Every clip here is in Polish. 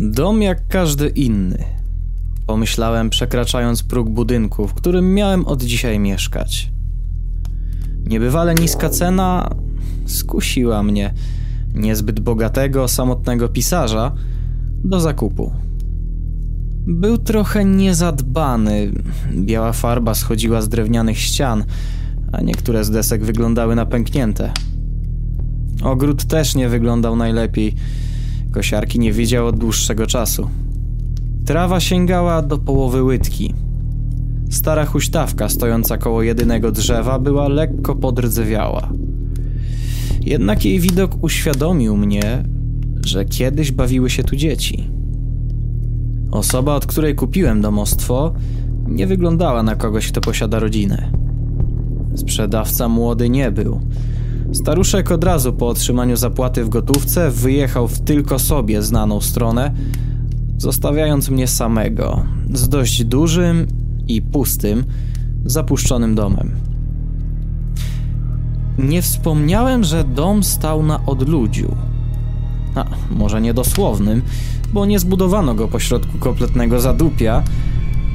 Dom jak każdy inny. Pomyślałem, przekraczając próg budynku, w którym miałem od dzisiaj mieszkać. Niebywale niska cena skusiła mnie, niezbyt bogatego, samotnego pisarza, do zakupu. Był trochę niezadbany. Biała farba schodziła z drewnianych ścian, a niektóre z desek wyglądały na pęknięte. Ogród też nie wyglądał najlepiej. Kosiarki nie widział od dłuższego czasu. Trawa sięgała do połowy łydki. Stara huśtawka stojąca koło jedynego drzewa była lekko podrdzewiała. Jednak jej widok uświadomił mnie, że kiedyś bawiły się tu dzieci. Osoba, od której kupiłem domostwo, nie wyglądała na kogoś, kto posiada rodzinę. Sprzedawca młody nie był. Staruszek od razu po otrzymaniu zapłaty w gotówce wyjechał w tylko sobie znaną stronę, zostawiając mnie samego z dość dużym i pustym, zapuszczonym domem. Nie wspomniałem, że dom stał na odludziu. A, może niedosłownym, bo nie zbudowano go pośrodku kompletnego zadupia,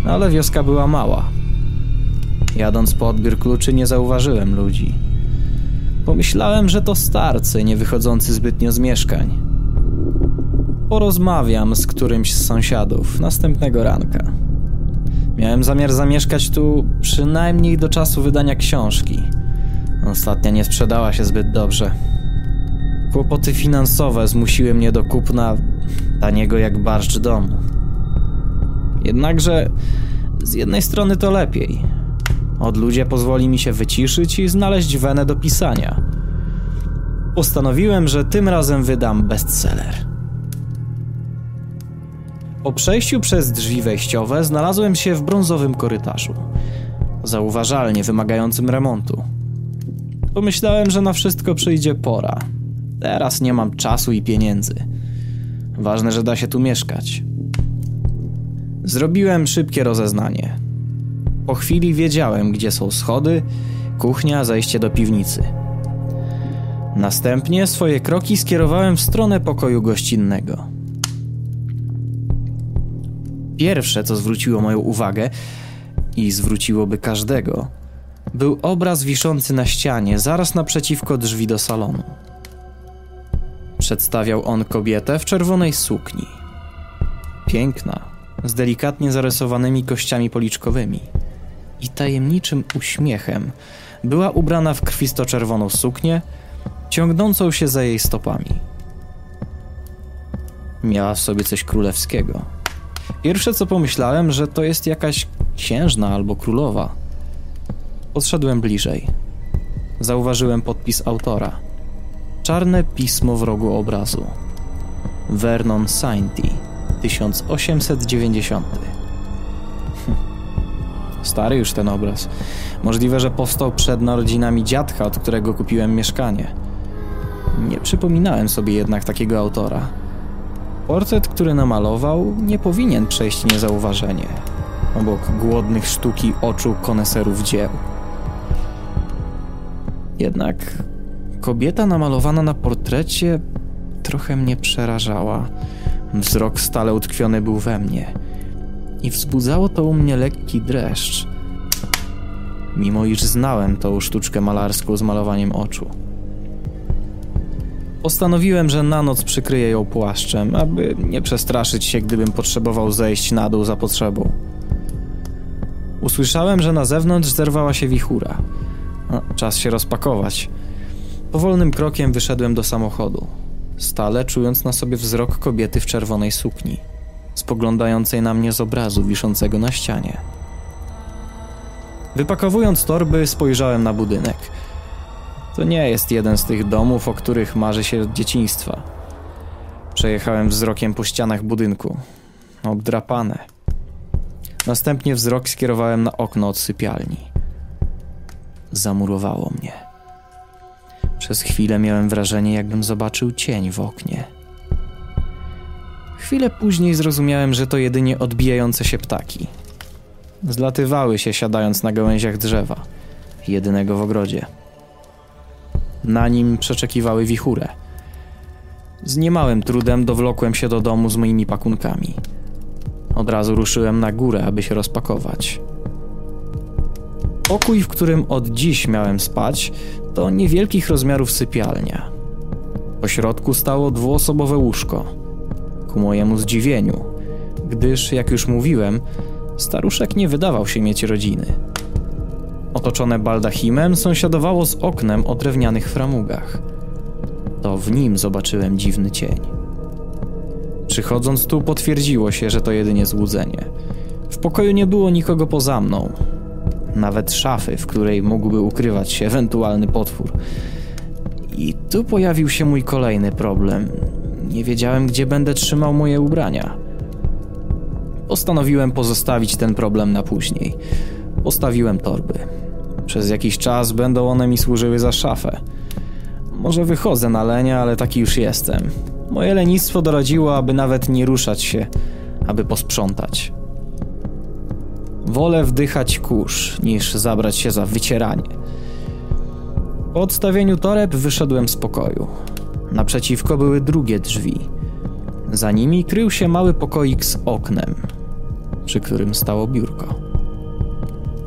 ale wioska była mała. Jadąc po odbiór kluczy nie zauważyłem ludzi. Pomyślałem, że to starcy, nie wychodzący zbytnio z mieszkań. Porozmawiam z którymś z sąsiadów następnego ranka. Miałem zamiar zamieszkać tu przynajmniej do czasu wydania książki. Ostatnia nie sprzedała się zbyt dobrze. Kłopoty finansowe zmusiły mnie do kupna taniego jak barszcz domu. Jednakże z jednej strony to lepiej. Od ludzie pozwoli mi się wyciszyć i znaleźć wenę do pisania. Postanowiłem, że tym razem wydam bestseller. Po przejściu przez drzwi wejściowe znalazłem się w brązowym korytarzu, zauważalnie wymagającym remontu. Pomyślałem, że na wszystko przyjdzie pora. Teraz nie mam czasu i pieniędzy. Ważne, że da się tu mieszkać. Zrobiłem szybkie rozeznanie. Po chwili wiedziałem, gdzie są schody, kuchnia, zejście do piwnicy. Następnie swoje kroki skierowałem w stronę pokoju gościnnego. Pierwsze, co zwróciło moją uwagę i zwróciłoby każdego, był obraz wiszący na ścianie zaraz naprzeciwko drzwi do salonu. Przedstawiał on kobietę w czerwonej sukni. Piękna, z delikatnie zarysowanymi kościami policzkowymi i tajemniczym uśmiechem. Była ubrana w krwisto-czerwoną suknię, ciągnącą się za jej stopami. Miała w sobie coś królewskiego. Pierwsze co pomyślałem, że to jest jakaś księżna albo królowa. Podszedłem bliżej. Zauważyłem podpis autora. Czarne pismo w rogu obrazu. Vernon Sainty, 1890. Stary już ten obraz. Możliwe, że powstał przed narodzinami dziadka, od którego kupiłem mieszkanie. Nie przypominałem sobie jednak takiego autora. Portret, który namalował, nie powinien przejść niezauważenie obok głodnych sztuki oczu koneserów dzieł. Jednak kobieta namalowana na portrecie trochę mnie przerażała. Wzrok stale utkwiony był we mnie i wzbudzało to u mnie lekki dreszcz, mimo iż znałem tą sztuczkę malarską z malowaniem oczu. Postanowiłem, że na noc przykryję ją płaszczem, aby nie przestraszyć się, gdybym potrzebował zejść na dół za potrzebą. Usłyszałem, że na zewnątrz zerwała się wichura. No, czas się rozpakować. Powolnym krokiem wyszedłem do samochodu, stale czując na sobie wzrok kobiety w czerwonej sukni, spoglądającej na mnie z obrazu wiszącego na ścianie. Wypakowując torby, spojrzałem na budynek. To nie jest jeden z tych domów, o których marzy się od dzieciństwa. Przejechałem wzrokiem po ścianach budynku. Obdrapane. Następnie wzrok skierowałem na okno od sypialni. Zamurowało mnie. Przez chwilę miałem wrażenie, jakbym zobaczył cień w oknie. Chwilę później zrozumiałem, że to jedynie odbijające się ptaki. Zlatywały się, siadając na gałęziach drzewa, jedynego w ogrodzie. Na nim przeczekiwały wichurę. Z niemałym trudem dowlokłem się do domu z moimi pakunkami. Od razu ruszyłem na górę, aby się rozpakować. Pokój, w którym od dziś miałem spać, to niewielkich rozmiarów sypialnia. Po środku stało dwuosobowe łóżko. Ku mojemu zdziwieniu, gdyż, jak już mówiłem, staruszek nie wydawał się mieć rodziny. Otoczone baldachimem sąsiadowało z oknem o drewnianych framugach. To w nim zobaczyłem dziwny cień. Przychodząc tu potwierdziło się, że to jedynie złudzenie. W pokoju nie było nikogo poza mną. Nawet szafy, w której mógłby ukrywać się ewentualny potwór. I tu pojawił się mój kolejny problem. Nie wiedziałem, gdzie będę trzymał moje ubrania. Postanowiłem pozostawić ten problem na później. Postawiłem torby. Przez jakiś czas będą one mi służyły za szafę. Może wychodzę na lenia, ale taki już jestem. Moje lenistwo doradziło, aby nawet nie ruszać się, aby posprzątać. Wolę wdychać kurz, niż zabrać się za wycieranie. Po odstawieniu toreb wyszedłem z pokoju. Naprzeciwko były drugie drzwi. Za nimi krył się mały pokoik z oknem, przy którym stało biurko.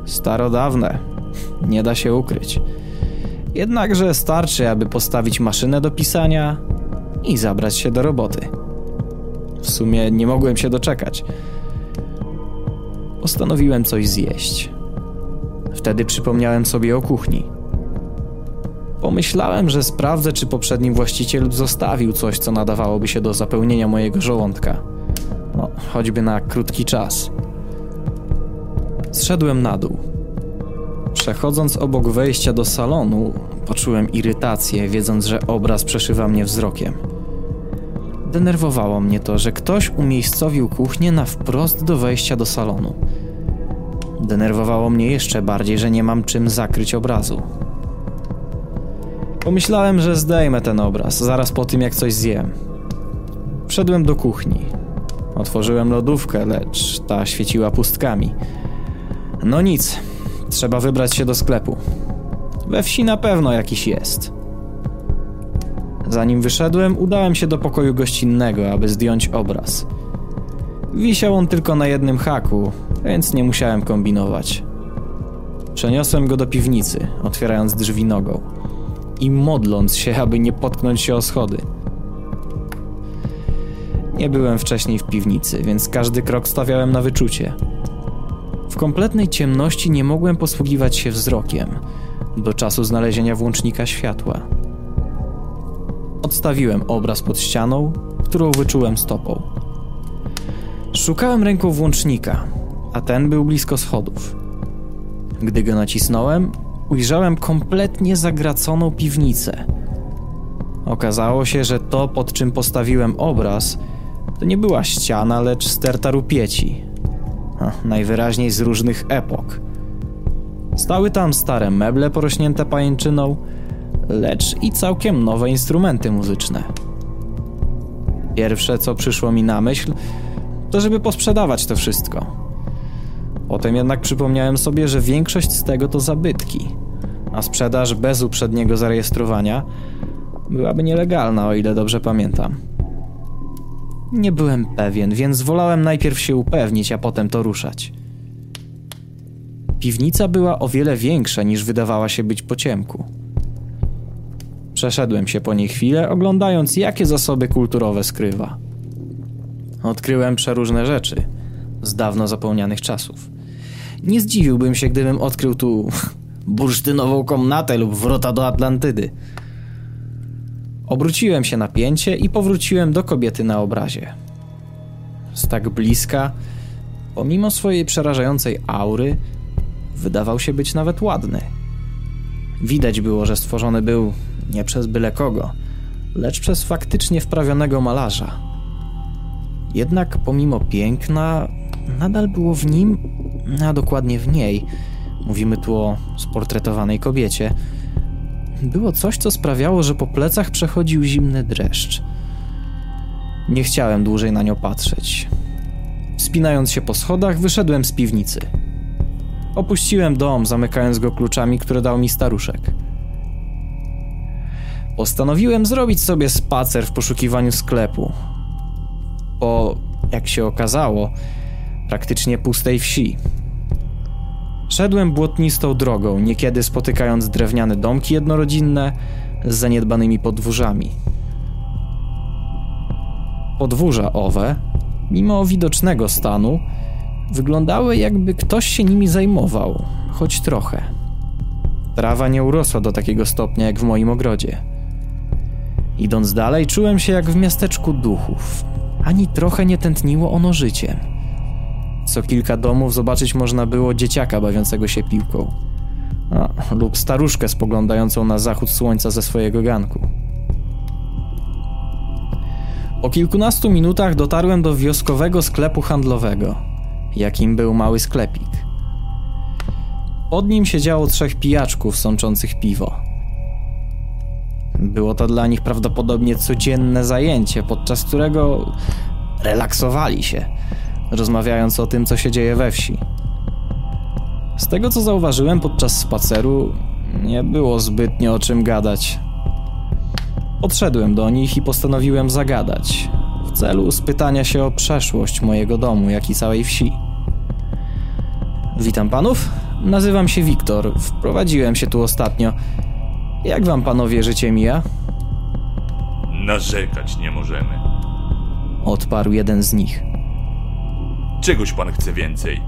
Starodawne, nie da się ukryć. Jednakże starczy, aby postawić maszynę do pisania i zabrać się do roboty. W sumie nie mogłem się doczekać. Postanowiłem coś zjeść. Wtedy przypomniałem sobie o kuchni. Pomyślałem, że sprawdzę, czy poprzedni właściciel zostawił coś, co nadawałoby się do zapełnienia mojego żołądka. No, choćby na krótki czas. Zszedłem na dół. Przechodząc obok wejścia do salonu, poczułem irytację, wiedząc, że obraz przeszywa mnie wzrokiem. Denerwowało mnie to, że ktoś umiejscowił kuchnię na wprost do wejścia do salonu. Denerwowało mnie jeszcze bardziej, że nie mam czym zakryć obrazu. Pomyślałem, że zdejmę ten obraz zaraz po tym, jak coś zjem. Wszedłem do kuchni. Otworzyłem lodówkę, lecz ta świeciła pustkami. No nic, trzeba wybrać się do sklepu. We wsi na pewno jakiś jest. Zanim wyszedłem, udałem się do pokoju gościnnego, aby zdjąć obraz. Wisiał on tylko na jednym haku, więc nie musiałem kombinować. Przeniosłem go do piwnicy, otwierając drzwi nogą i modląc się, aby nie potknąć się o schody. Nie byłem wcześniej w piwnicy, więc każdy krok stawiałem na wyczucie. W kompletnej ciemności nie mogłem posługiwać się wzrokiem do czasu znalezienia włącznika światła. Odstawiłem obraz pod ścianą, którą wyczułem stopą. Szukałem ręką włącznika, a ten był blisko schodów. Gdy go nacisnąłem, ujrzałem kompletnie zagraconą piwnicę. Okazało się, że to, pod czym postawiłem obraz, to nie była ściana, lecz sterta rupieci. najwyraźniej z różnych epok. Stały tam stare meble porośnięte pajęczyną, lecz i całkiem nowe instrumenty muzyczne. Pierwsze, co przyszło mi na myśl, to żeby posprzedawać to wszystko. Potem jednak przypomniałem sobie, że większość z tego to zabytki, a sprzedaż bez uprzedniego zarejestrowania byłaby nielegalna, o ile dobrze pamiętam. Nie byłem pewien, więc wolałem najpierw się upewnić, a potem to ruszać. Piwnica była o wiele większa niż wydawała się być po ciemku. Przeszedłem się po niej chwilę, oglądając, jakie zasoby kulturowe skrywa. Odkryłem przeróżne rzeczy z dawno zapomnianych czasów. Nie zdziwiłbym się, gdybym odkrył tu bursztynową komnatę lub wrota do Atlantydy. Obróciłem się na pięcie i powróciłem do kobiety na obrazie. Z tak bliska, pomimo swojej przerażającej aury, wydawał się być nawet ładny. Widać było, że stworzony był nie przez byle kogo, lecz przez faktycznie wprawionego malarza. Jednak pomimo piękna, nadal było w nim, a dokładnie w niej, mówimy tu o sportretowanej kobiecie, było coś, co sprawiało, że po plecach przechodził zimny dreszcz. Nie chciałem dłużej na nią patrzeć. Spinając się po schodach, wyszedłem z piwnicy. Opuściłem dom, zamykając go kluczami, które dał mi staruszek. Postanowiłem zrobić sobie spacer w poszukiwaniu sklepu. Po, jak się okazało, praktycznie pustej wsi. Szedłem błotnistą drogą, niekiedy spotykając drewniane domki jednorodzinne z zaniedbanymi podwórzami. Podwórza owe, mimo widocznego stanu, wyglądały jakby ktoś się nimi zajmował, choć trochę. Trawa nie urosła do takiego stopnia jak w moim ogrodzie. Idąc dalej, czułem się jak w miasteczku duchów. Ani trochę nie tętniło ono życiem. Co kilka domów zobaczyć można było dzieciaka bawiącego się piłką. A, lub staruszkę spoglądającą na zachód słońca ze swojego ganku. Po kilkunastu minutach dotarłem do wioskowego sklepu handlowego, jakim był mały sklepik. Pod nim siedziało trzech pijaczków sączących piwo. Było to dla nich prawdopodobnie codzienne zajęcie, podczas którego relaksowali się, rozmawiając o tym, co się dzieje we wsi. Z tego, co zauważyłem podczas spaceru, nie było zbytnio o czym gadać. Podszedłem do nich i postanowiłem zagadać, w celu spytania się o przeszłość mojego domu, jak i całej wsi. Witam panów, nazywam się Wiktor, wprowadziłem się tu ostatnio. Jak wam panowie życie mija? Narzekać nie możemy. Odparł jeden z nich. Czegoś pan chce więcej?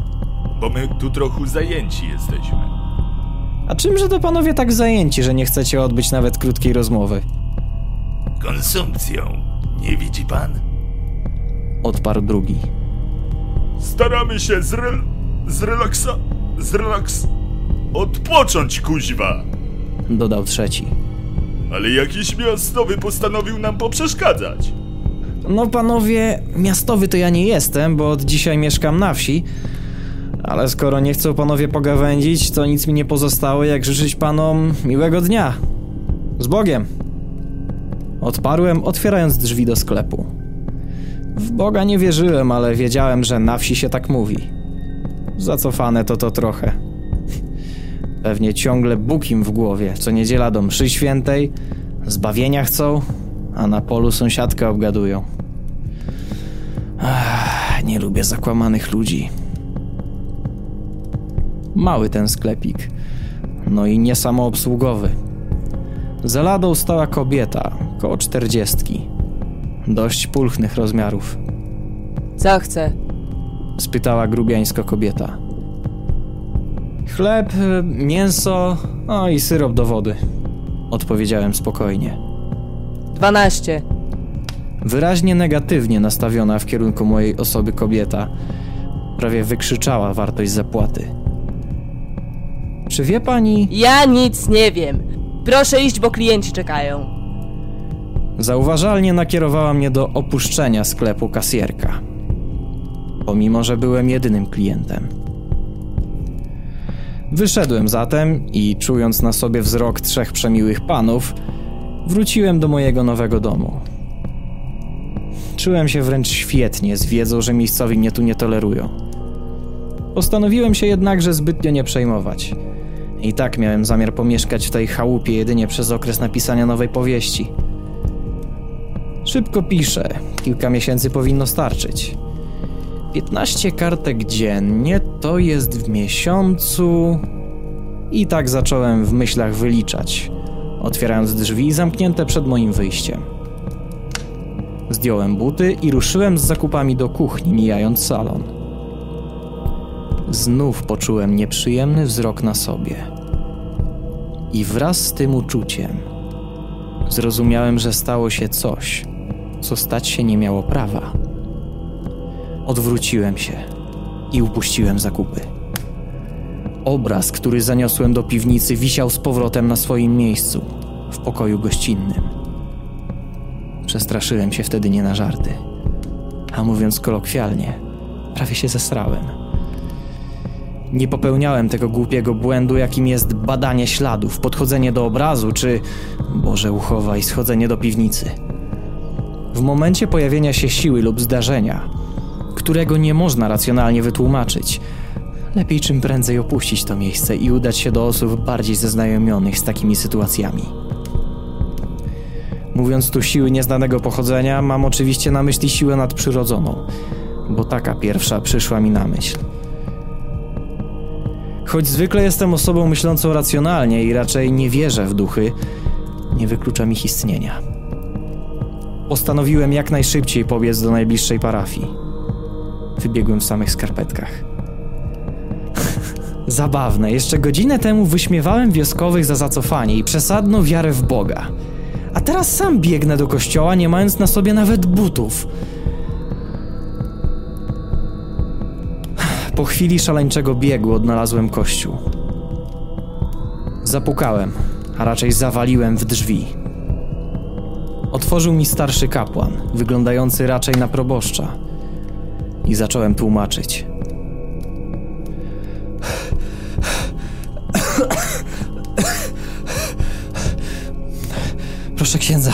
Bo my tu trochę zajęci jesteśmy. A czymże to panowie tak zajęci, że nie chcecie odbyć nawet krótkiej rozmowy? Konsumpcją. Nie widzi pan? Odparł drugi. Staramy się zre... zrelaksa... zrelaks... odpocząć, kuźwa! Dodał trzeci. Ale jakiś miastowy postanowił nam poprzeszkadzać. No panowie, miastowy to ja nie jestem, bo od dzisiaj mieszkam na wsi. Ale skoro nie chcą panowie pogawędzić, to nic mi nie pozostało, jak życzyć panom miłego dnia. Z Bogiem! Odparłem, otwierając drzwi do sklepu. W Boga nie wierzyłem, ale wiedziałem, że na wsi się tak mówi. Zacofane to to trochę. Pewnie ciągle Bóg im w głowie. Co niedziela do mszy świętej, zbawienia chcą, a na polu sąsiadkę obgadują. Nie lubię zakłamanych ludzi. Mały ten sklepik. No i nie samoobsługowy. Za ladą stała kobieta, koło czterdziestki. Dość pulchnych rozmiarów. Co chce? Spytała grubiańsko kobieta. Chleb, mięso, no i syrop do wody. Odpowiedziałem spokojnie. 12. Wyraźnie negatywnie nastawiona w kierunku mojej osoby kobieta prawie wykrzyczała wartość zapłaty. Czy wie pani? Ja nic nie wiem. Proszę iść, bo klienci czekają. Zauważalnie nakierowała mnie do opuszczenia sklepu kasjerka. Pomimo, że byłem jedynym klientem. Wyszedłem zatem i czując na sobie wzrok trzech przemiłych panów, wróciłem do mojego nowego domu. Czułem się wręcz świetnie z wiedzą, że miejscowi mnie tu nie tolerują. Postanowiłem się jednakże zbytnio nie przejmować. I tak miałem zamiar pomieszkać w tej chałupie jedynie przez okres napisania nowej powieści. Szybko piszę, kilka miesięcy powinno starczyć. 15 kartek dziennie to jest w miesiącu. I tak zacząłem w myślach wyliczać, otwierając drzwi zamknięte przed moim wyjściem. Zdjąłem buty i ruszyłem z zakupami do kuchni, mijając salon. Znów poczułem nieprzyjemny wzrok na sobie. I wraz z tym uczuciem zrozumiałem, że stało się coś, co stać się nie miało prawa. Odwróciłem się i upuściłem zakupy. Obraz, który zaniosłem do piwnicy, wisiał z powrotem na swoim miejscu, w pokoju gościnnym. Przestraszyłem się wtedy nie na żarty. A mówiąc kolokwialnie, prawie się zesrałem. Nie popełniałem tego głupiego błędu, jakim jest badanie śladów, podchodzenie do obrazu, czy, Boże uchowaj, schodzenie do piwnicy. W momencie pojawienia się siły lub zdarzenia, którego nie można racjonalnie wytłumaczyć, lepiej czym prędzej opuścić to miejsce i udać się do osób bardziej zaznajomionych z takimi sytuacjami. Mówiąc tu siły nieznanego pochodzenia, mam oczywiście na myśli siłę nadprzyrodzoną, bo taka pierwsza przyszła mi na myśl. Choć zwykle jestem osobą myślącą racjonalnie i raczej nie wierzę w duchy, nie wykluczam ich istnienia. Postanowiłem jak najszybciej pobiec do najbliższej parafii. Wybiegłem w samych skarpetkach. Zabawne, jeszcze godzinę temu wyśmiewałem wioskowych za zacofanie i przesadną wiarę w Boga. A teraz sam biegnę do kościoła, nie mając na sobie nawet butów. Po chwili szaleńczego biegu odnalazłem kościół. Zapukałem, a raczej zawaliłem w drzwi. Otworzył mi starszy kapłan, wyglądający raczej na proboszcza. I zacząłem tłumaczyć. Proszę księdza.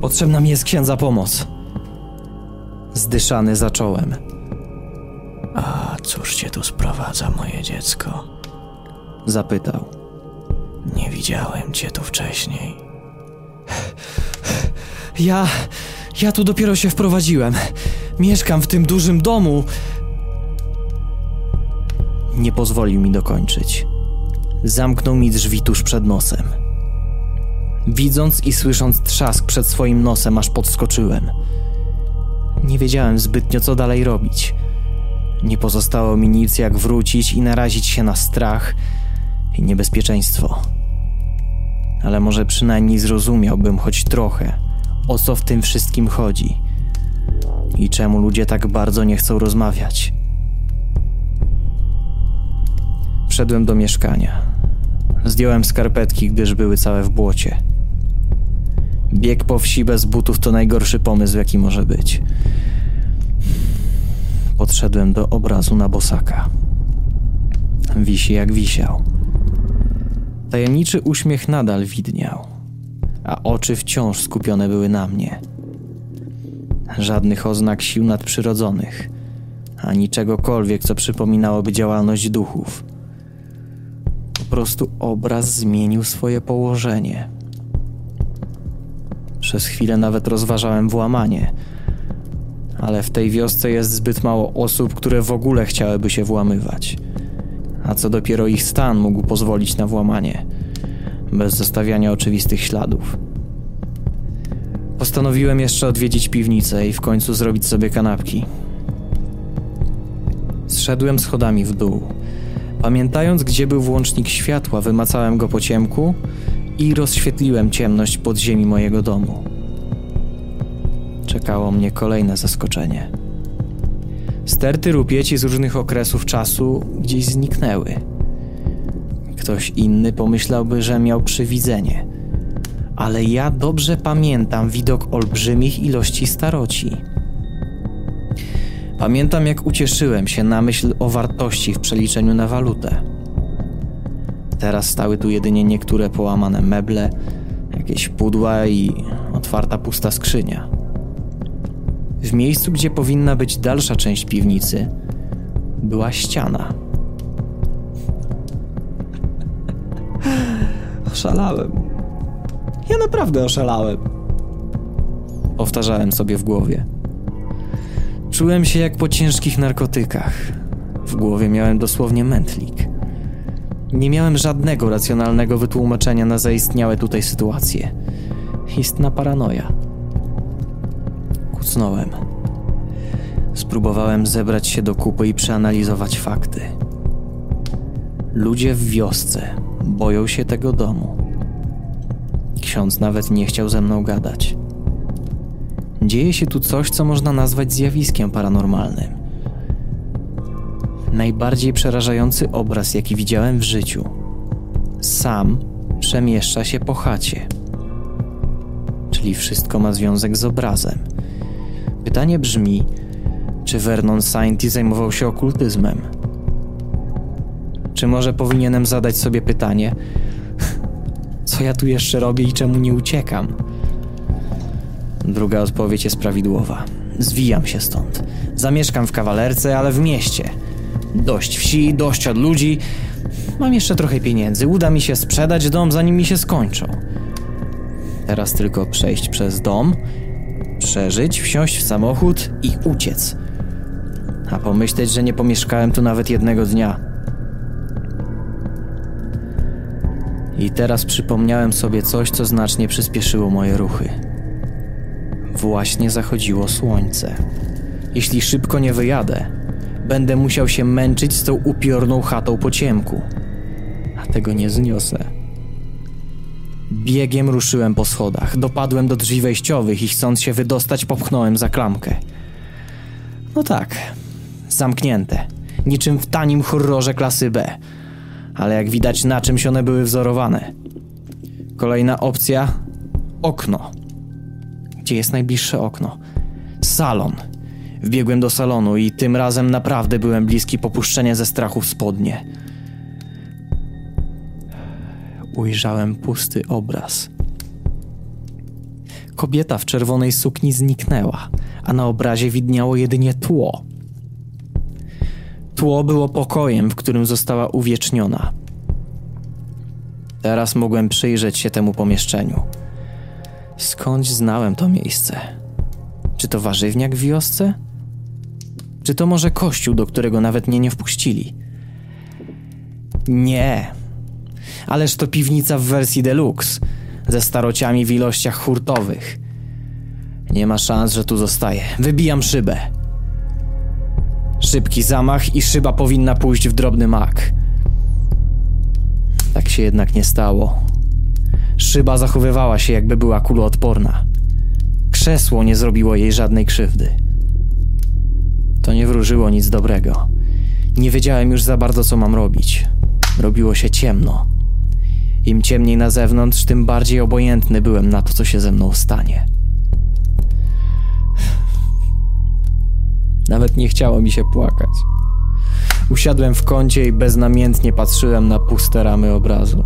Potrzebna mi jest księdza pomoc. Zdyszany zacząłem. A cóż cię tu sprowadza, moje dziecko? Zapytał. Nie widziałem cię tu wcześniej. Ja. Ja tu dopiero się wprowadziłem. Mieszkam w tym dużym domu. Nie pozwolił mi dokończyć. Zamknął mi drzwi tuż przed nosem. Widząc i słysząc trzask przed swoim nosem, aż podskoczyłem. Nie wiedziałem zbytnio, co dalej robić. Nie pozostało mi nic, jak wrócić i narazić się na strach i niebezpieczeństwo. Ale może przynajmniej zrozumiałbym choć trochę, o co w tym wszystkim chodzi i czemu ludzie tak bardzo nie chcą rozmawiać. Wszedłem do mieszkania. Zdjąłem skarpetki, gdyż były całe w błocie. Bieg po wsi bez butów to najgorszy pomysł, jaki może być. Podszedłem do obrazu na bosaka. Wisi jak wisiał. Tajemniczy uśmiech nadal widniał, a oczy wciąż skupione były na mnie. Żadnych oznak sił nadprzyrodzonych, ani czegokolwiek, co przypominałoby działalność duchów. Po prostu obraz zmienił swoje położenie. Przez chwilę nawet rozważałem włamanie, ale w tej wiosce jest zbyt mało osób, które w ogóle chciałyby się włamywać. A co dopiero ich stan mógł pozwolić na włamanie, bez zostawiania oczywistych śladów. Postanowiłem jeszcze odwiedzić piwnicę i w końcu zrobić sobie kanapki. Zszedłem schodami w dół. Pamiętając, gdzie był włącznik światła, wymacałem go po ciemku i rozświetliłem ciemność podziemi mojego domu. Czekało mnie kolejne zaskoczenie. Sterty rupieci z różnych okresów czasu gdzieś zniknęły. Ktoś inny pomyślałby, że miał przywidzenie, ale ja dobrze pamiętam widok olbrzymich ilości staroci. Pamiętam, jak ucieszyłem się na myśl o wartości w przeliczeniu na walutę. Teraz stały tu jedynie niektóre połamane meble, jakieś pudła i otwarta pusta skrzynia. W miejscu, gdzie powinna być dalsza część piwnicy, była ściana. Oszalałem. Ja naprawdę oszalałem. Powtarzałem sobie w głowie. Czułem się jak po ciężkich narkotykach. W głowie miałem dosłownie mętlik. Nie miałem żadnego racjonalnego wytłumaczenia na zaistniałe tutaj sytuacje. Istna paranoja. Kucnąłem. Spróbowałem zebrać się do kupy i przeanalizować fakty. Ludzie w wiosce boją się tego domu. Ksiądz nawet nie chciał ze mną gadać. Dzieje się tu coś, co można nazwać zjawiskiem paranormalnym. Najbardziej przerażający obraz, jaki widziałem w życiu. Sam przemieszcza się po chacie. Czyli wszystko ma związek z obrazem. Pytanie brzmi, czy Vernon Sainty zajmował się okultyzmem? Czy może powinienem zadać sobie pytanie, co ja tu jeszcze robię i czemu nie uciekam? Druga odpowiedź jest prawidłowa. Zwijam się stąd. Zamieszkam w kawalerce, ale w mieście. Dość wsi, dość od ludzi. Mam jeszcze trochę pieniędzy. Uda mi się sprzedać dom, zanim mi się skończą. Teraz tylko przejść przez dom, przeżyć, wsiąść w samochód i uciec. A pomyśleć, że nie pomieszkałem tu nawet jednego dnia. I teraz przypomniałem sobie coś, co znacznie przyspieszyło moje ruchy. Właśnie zachodziło słońce. Jeśli szybko nie wyjadę, będę musiał się męczyć z tą upiorną chatą po ciemku. A tego nie zniosę. Biegiem ruszyłem po schodach, dopadłem do drzwi wejściowych i chcąc się wydostać, popchnąłem za klamkę. No tak, zamknięte, niczym w tanim horrorze klasy B. Ale jak widać, na czymś one były wzorowane. Kolejna opcja okno. Gdzie jest najbliższe okno? Salon. Wbiegłem do salonu i tym razem naprawdę byłem bliski popuszczenia ze strachu w spodnie. Ujrzałem pusty obraz. Kobieta w czerwonej sukni zniknęła, a na obrazie widniało jedynie tło. Tło było pokojem, w którym została uwieczniona. Teraz mogłem przyjrzeć się temu pomieszczeniu. Skądś znałem to miejsce? Czy to warzywniak w wiosce? Czy to może kościół, do którego nawet mnie nie wpuścili? Nie. Ależ to piwnica w wersji deluxe, ze starociami w ilościach hurtowych. Nie ma szans, że tu zostaję. Wybijam szybę. Szybki zamach i szyba powinna pójść w drobny mak. Tak się jednak nie stało. Szyba zachowywała się, jakby była kuloodporna. Krzesło nie zrobiło jej żadnej krzywdy. To nie wróżyło nic dobrego. Nie wiedziałem już za bardzo, co mam robić. Robiło się ciemno. Im ciemniej na zewnątrz, tym bardziej obojętny byłem na to, co się ze mną stanie. Nawet nie chciało mi się płakać. Usiadłem w kącie i beznamiętnie patrzyłem na puste ramy obrazu.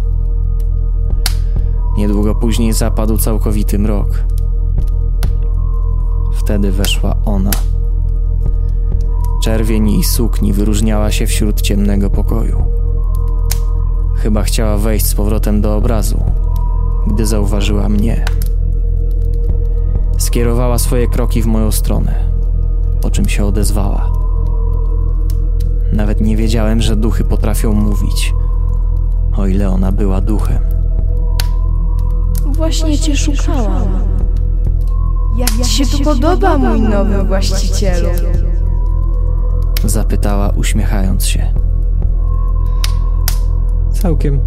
Niedługo później zapadł całkowity mrok. Wtedy weszła ona. Czerwień jej sukni wyróżniała się wśród ciemnego pokoju. Chyba chciała wejść z powrotem do obrazu, gdy zauważyła mnie. Skierowała swoje kroki w moją stronę, po czym się odezwała. Nawet nie wiedziałem, że duchy potrafią mówić, o ile ona była duchem. Właśnie cię szukałam. Jak ci się tu podoba, mój nowy właścicielu? Zapytała, uśmiechając się. Całkiem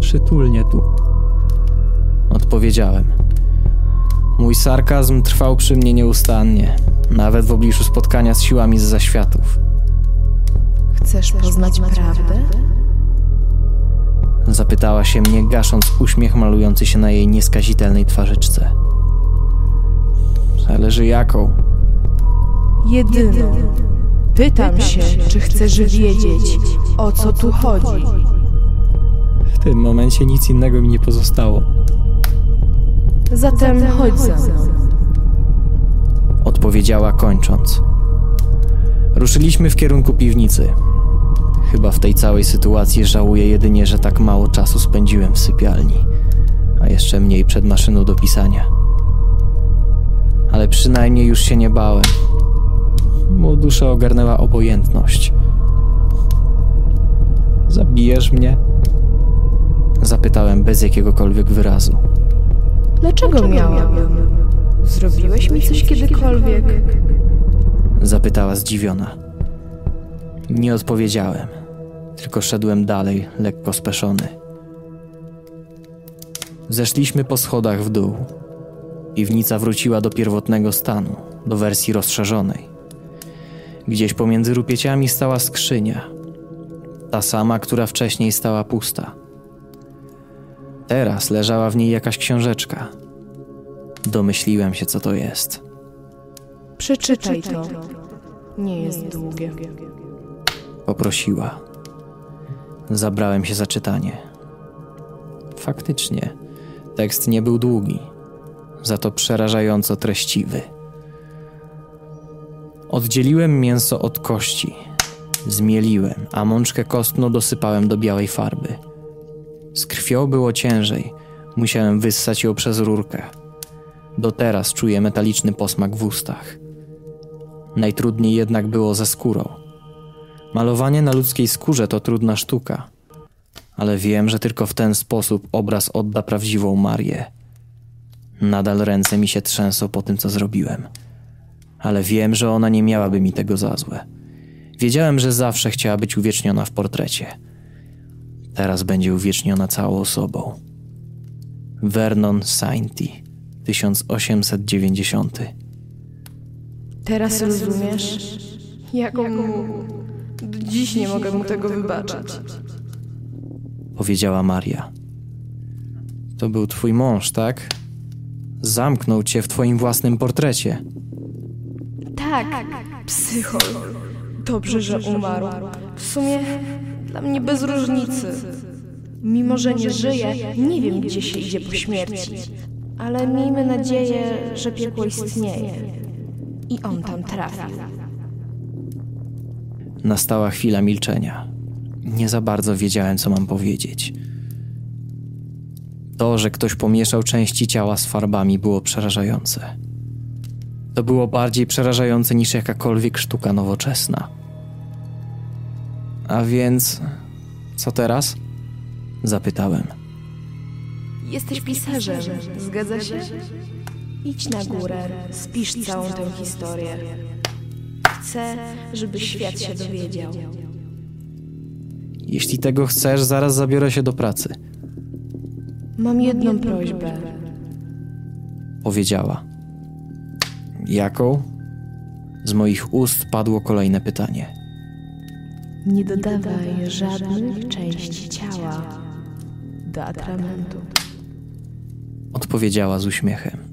przytulnie tu. Odpowiedziałem. Mój sarkazm trwał przy mnie nieustannie, nawet w obliczu spotkania z siłami z zaświatów. Chcesz poznać prawdę? Zapytała się mnie, gasząc uśmiech malujący się na jej nieskazitelnej twarzyczce. Zależy jaką. Jedyną. Pytam się, czy chcesz wiedzieć, o co tu chodzi. W tym momencie nic innego mi nie pozostało. Zatem chodź za mną. Odpowiedziała kończąc. Ruszyliśmy w kierunku piwnicy. Chyba w tej całej sytuacji żałuję jedynie, że tak mało czasu spędziłem w sypialni, a jeszcze mniej przed maszyną do pisania. Ale przynajmniej już się nie bałem. Bo duszę ogarnęła obojętność. Zabijesz mnie? Zapytałem bez jakiegokolwiek wyrazu. Dlaczego miałabym? Zrobiłeś mi coś kiedykolwiek? Zapytała zdziwiona. Nie odpowiedziałem, tylko szedłem dalej, lekko speszony. Zeszliśmy po schodach w dół. Piwnica wróciła do pierwotnego stanu, do wersji rozszerzonej. Gdzieś pomiędzy rupieciami stała skrzynia. Ta sama, która wcześniej stała pusta. Teraz leżała w niej jakaś książeczka. Domyśliłem się, co to jest. Przeczytaj to. Nie jest długie. Poprosiła. Zabrałem się za czytanie. Faktycznie, tekst nie był długi, za to przerażająco treściwy. Oddzieliłem mięso od kości, zmieliłem, a mączkę kostną dosypałem do białej farby. Z krwią było ciężej, Musiałem wyssać ją przez rurkę. Do teraz czuję metaliczny posmak w ustach. Najtrudniej jednak było ze skórą. Malowanie na ludzkiej skórze to trudna sztuka, ale wiem, że tylko w ten sposób obraz odda prawdziwą Marię. Nadal ręce mi się trzęsą po tym, co zrobiłem, ale wiem, że ona nie miałaby mi tego za złe. Wiedziałem, że zawsze chciała być uwieczniona w portrecie. Teraz będzie uwieczniona całą osobą. Vernon Sainty, 1890. Teraz rozumiesz? Jak on mógł? Do dziś nie mogę mu tego wybaczyć. powiedziała Maria. To był twój mąż, tak? Zamknął cię w twoim własnym portrecie. Tak, psychol. Dobrze, że umarł. W sumie dla mnie bez różnicy. Mimo, że nie żyje, nie wiem, gdzie się idzie po śmierci. Ale miejmy nadzieję, że piekło istnieje. I on tam trafi. Nastała chwila milczenia. Nie za bardzo wiedziałem, co mam powiedzieć. To, że ktoś pomieszał części ciała z farbami, było przerażające. To było bardziej przerażające niż jakakolwiek sztuka nowoczesna. A więc, co teraz? Zapytałem. Jesteś pisarzem, zgadza się? Idź na górę, spisz całą tę historię. Chcę, żeby świat się dowiedział. Jeśli tego chcesz, zaraz zabiorę się do pracy, Mam jedną prośbę. powiedziała. Jaką? Z moich ust padło kolejne pytanie. Nie dodawaj żadnych części ciała do atramentu. Odpowiedziała z uśmiechem.